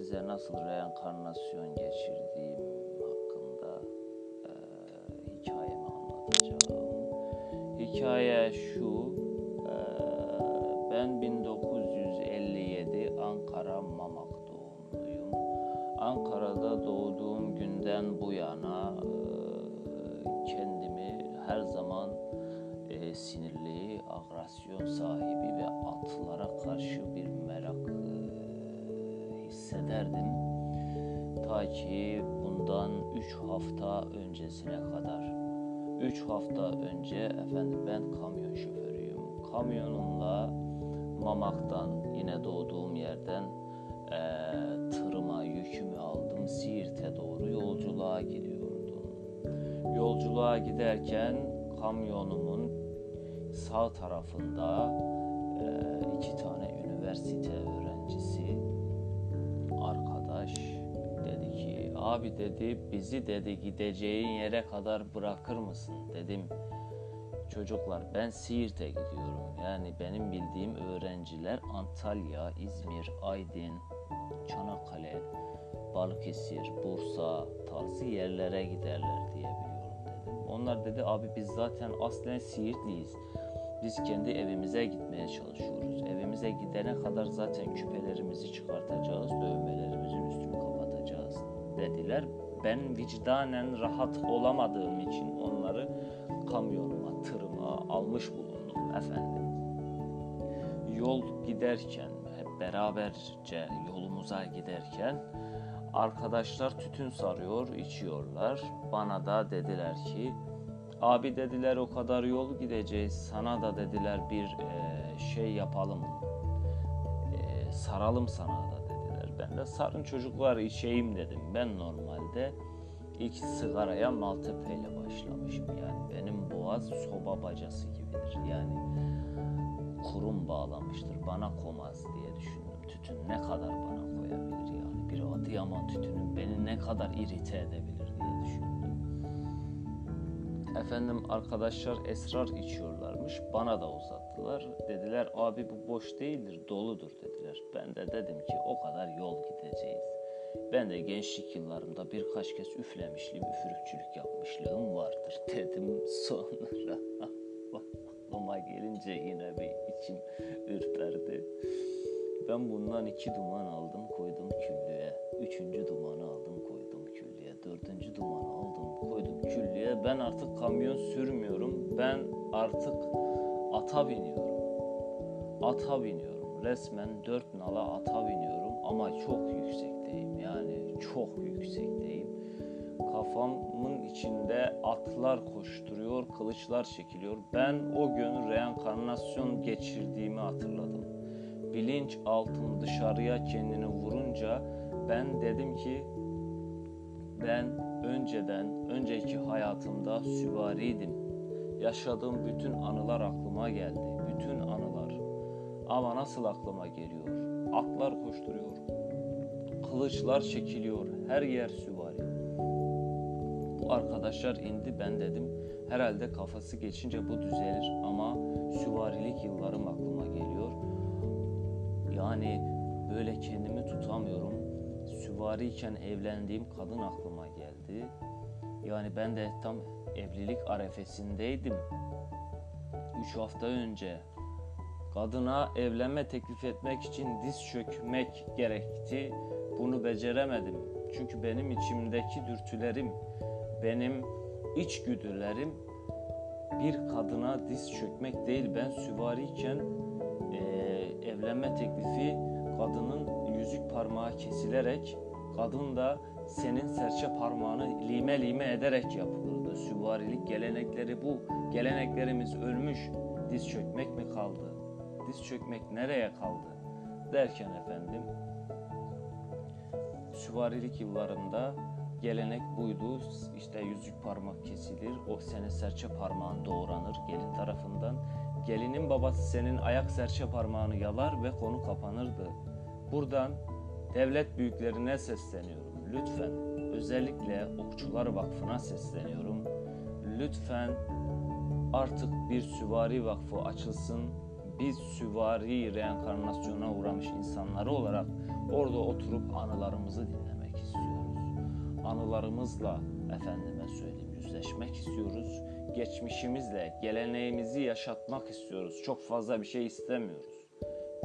ve nasıl reenkarnasyon geçirdiğim hakkında e, hikayemi anlatacağım. Hikaye şu, e, ben 1957 Ankara Mamak doğumluyum. Ankara'da doğduğum günden bu yana e, kendimi her zaman e, sinirli, agresyon sahibi ve atlara karşı bir merak e, hissederdim. Ta ki bundan 3 hafta öncesine kadar. 3 hafta önce efendim ben kamyon şoförüyüm. Kamyonumla Mamak'tan yine doğduğum yerden e, tırıma yükümü aldım. Siirt'e doğru yolculuğa gidiyordum. Yolculuğa giderken kamyonumun sağ tarafında e, iki tane üniversite öğrencisi arkadaş dedi ki abi dedi bizi dedi gideceğin yere kadar bırakır mısın dedim çocuklar ben Siirt'e gidiyorum yani benim bildiğim öğrenciler Antalya, İzmir, Aydın, Çanakkale, Balıkesir, Bursa tarzı yerlere giderler diye biliyorum dedim. Onlar dedi abi biz zaten aslen Siirtliyiz. Biz kendi evimize gitmeye çalışıyoruz. Evimize gidene kadar zaten küpelerimizi çıkartacağız, dediler. Ben vicdanen rahat olamadığım için onları kamyonuma, tırıma almış bulundum efendim. Yol giderken, hep beraberce yolumuza giderken arkadaşlar tütün sarıyor, içiyorlar. Bana da dediler ki Abi dediler o kadar yol gideceğiz. Sana da dediler bir e, şey yapalım. E, saralım sana da. Ben de sarın çocuklar içeyim dedim. Ben normalde ilk sigaraya Maltepe ile başlamışım. Yani benim boğaz soba bacası gibidir. Yani kurum bağlamıştır. Bana komaz diye düşündüm. Tütün ne kadar bana koyabilir yani. Bir Adıyaman tütünü beni ne kadar irite edebilir diye düşündüm. Efendim arkadaşlar esrar içiyorlarmış. Bana da uzattılar. Dediler abi bu boş değildir, doludur dediler. Ben de dedim ki o kadar yol gideceğiz. Ben de gençlik yıllarımda birkaç kez üflemişliğim, üfürükçülük yapmışlığım vardır dedim. Sonra aklıma gelince yine bir içim ürperdi. Ben bundan iki duman aldım koydum küllüğe. Üçüncü dumanı aldım koydum küllüğe. Dördüncü dumanı aldım koydum küllüğe. Ben artık kamyon sürmüyorum. Ben artık ata biniyorum. Ata biniyorum. Resmen dört nala ata biniyorum ama çok yüksekteyim. Yani çok yüksekteyim. Kafamın içinde atlar koşturuyor, kılıçlar çekiliyor. Ben o gün reenkarnasyon geçirdiğimi hatırladım bilinç altım dışarıya kendini vurunca ben dedim ki ben önceden, önceki hayatımda süvariydim. Yaşadığım bütün anılar aklıma geldi. Bütün anılar. Ama nasıl aklıma geliyor? Atlar koşturuyor. Kılıçlar çekiliyor. Her yer süvari. Bu arkadaşlar indi ben dedim. Herhalde kafası geçince bu düzelir ama süvarilik yıllarım aklıma geliyor. Yani böyle kendimi tutamıyorum. Süvariyken evlendiğim kadın aklıma geldi. Yani ben de tam evlilik arefesindeydim. Üç hafta önce kadına evlenme teklif etmek için diz çökmek gerekti. Bunu beceremedim. Çünkü benim içimdeki dürtülerim, benim içgüdülerim bir kadına diz çökmek değil. Ben süvariyken evlenme teklifi kadının yüzük parmağı kesilerek kadın da senin serçe parmağını lime lime ederek yapılırdı. Süvarilik gelenekleri bu. Geleneklerimiz ölmüş. Diz çökmek mi kaldı? Diz çökmek nereye kaldı? Derken efendim süvarilik yıllarında gelenek buydu. İşte yüzük parmak kesilir. O senin serçe parmağın doğranır gelin tarafından Gelinin babası senin ayak serçe parmağını yalar ve konu kapanırdı. Buradan devlet büyüklerine sesleniyorum. Lütfen özellikle Okçular Vakfı'na sesleniyorum. Lütfen artık bir süvari vakfı açılsın. Biz süvari reenkarnasyona uğramış insanları olarak Orada oturup anılarımızı dinlemek istiyoruz. Anılarımızla efendime söyleyeyim yüzleşmek istiyoruz. Geçmişimizle geleneğimizi yaşatmak istiyoruz. Çok fazla bir şey istemiyoruz.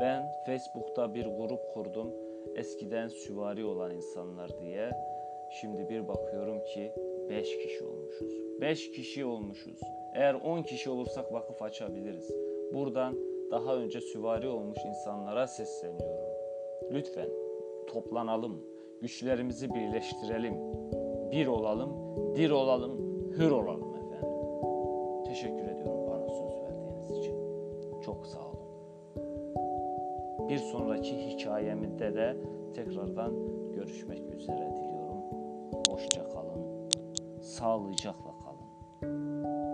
Ben Facebook'ta bir grup kurdum. Eskiden süvari olan insanlar diye. Şimdi bir bakıyorum ki 5 kişi olmuşuz. 5 kişi olmuşuz. Eğer 10 kişi olursak vakıf açabiliriz. Buradan daha önce süvari olmuş insanlara sesleniyorum. Lütfen toplanalım, güçlerimizi birleştirelim, bir olalım, dir olalım, hür olalım efendim. Teşekkür ediyorum bana söz verdiğiniz için. Çok sağ olun. Bir sonraki hikayemde de tekrardan görüşmek üzere diliyorum. Hoşça kalın. Sağlıcakla kalın.